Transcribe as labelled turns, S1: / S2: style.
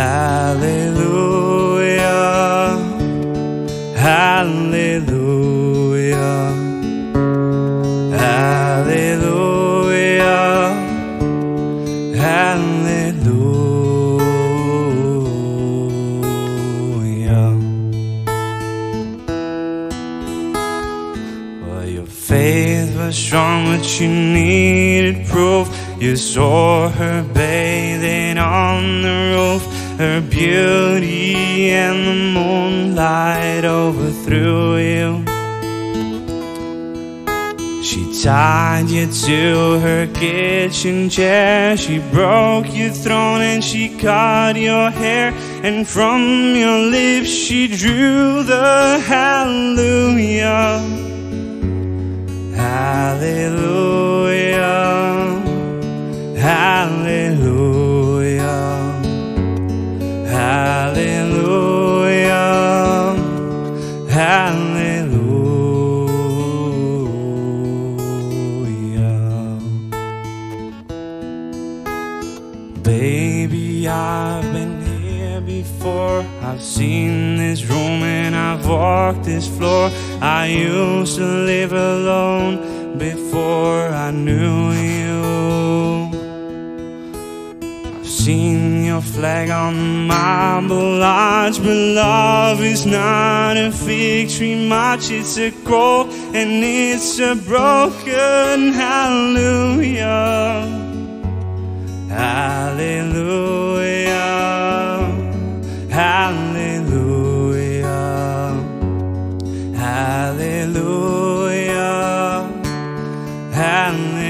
S1: Hallelujah. Hallelujah. Hallelujah. Hallelujah. Well, your faith was strong, but you needed proof. You saw her bathing on the roof, her beauty and the moonlight overthrew you. She tied you to her kitchen chair. She broke your throne and she cut your hair. And from your lips she drew the hallelujah. Hallelujah. Hallelujah. Baby, I've been here before. I've seen this room and I've walked this floor. I used to live alone before I knew you. Seen your flag on marble arch, but love is not a victory march. It's a goal and it's a broken hallelujah. Hallelujah. Hallelujah. Hallelujah. Hallelujah.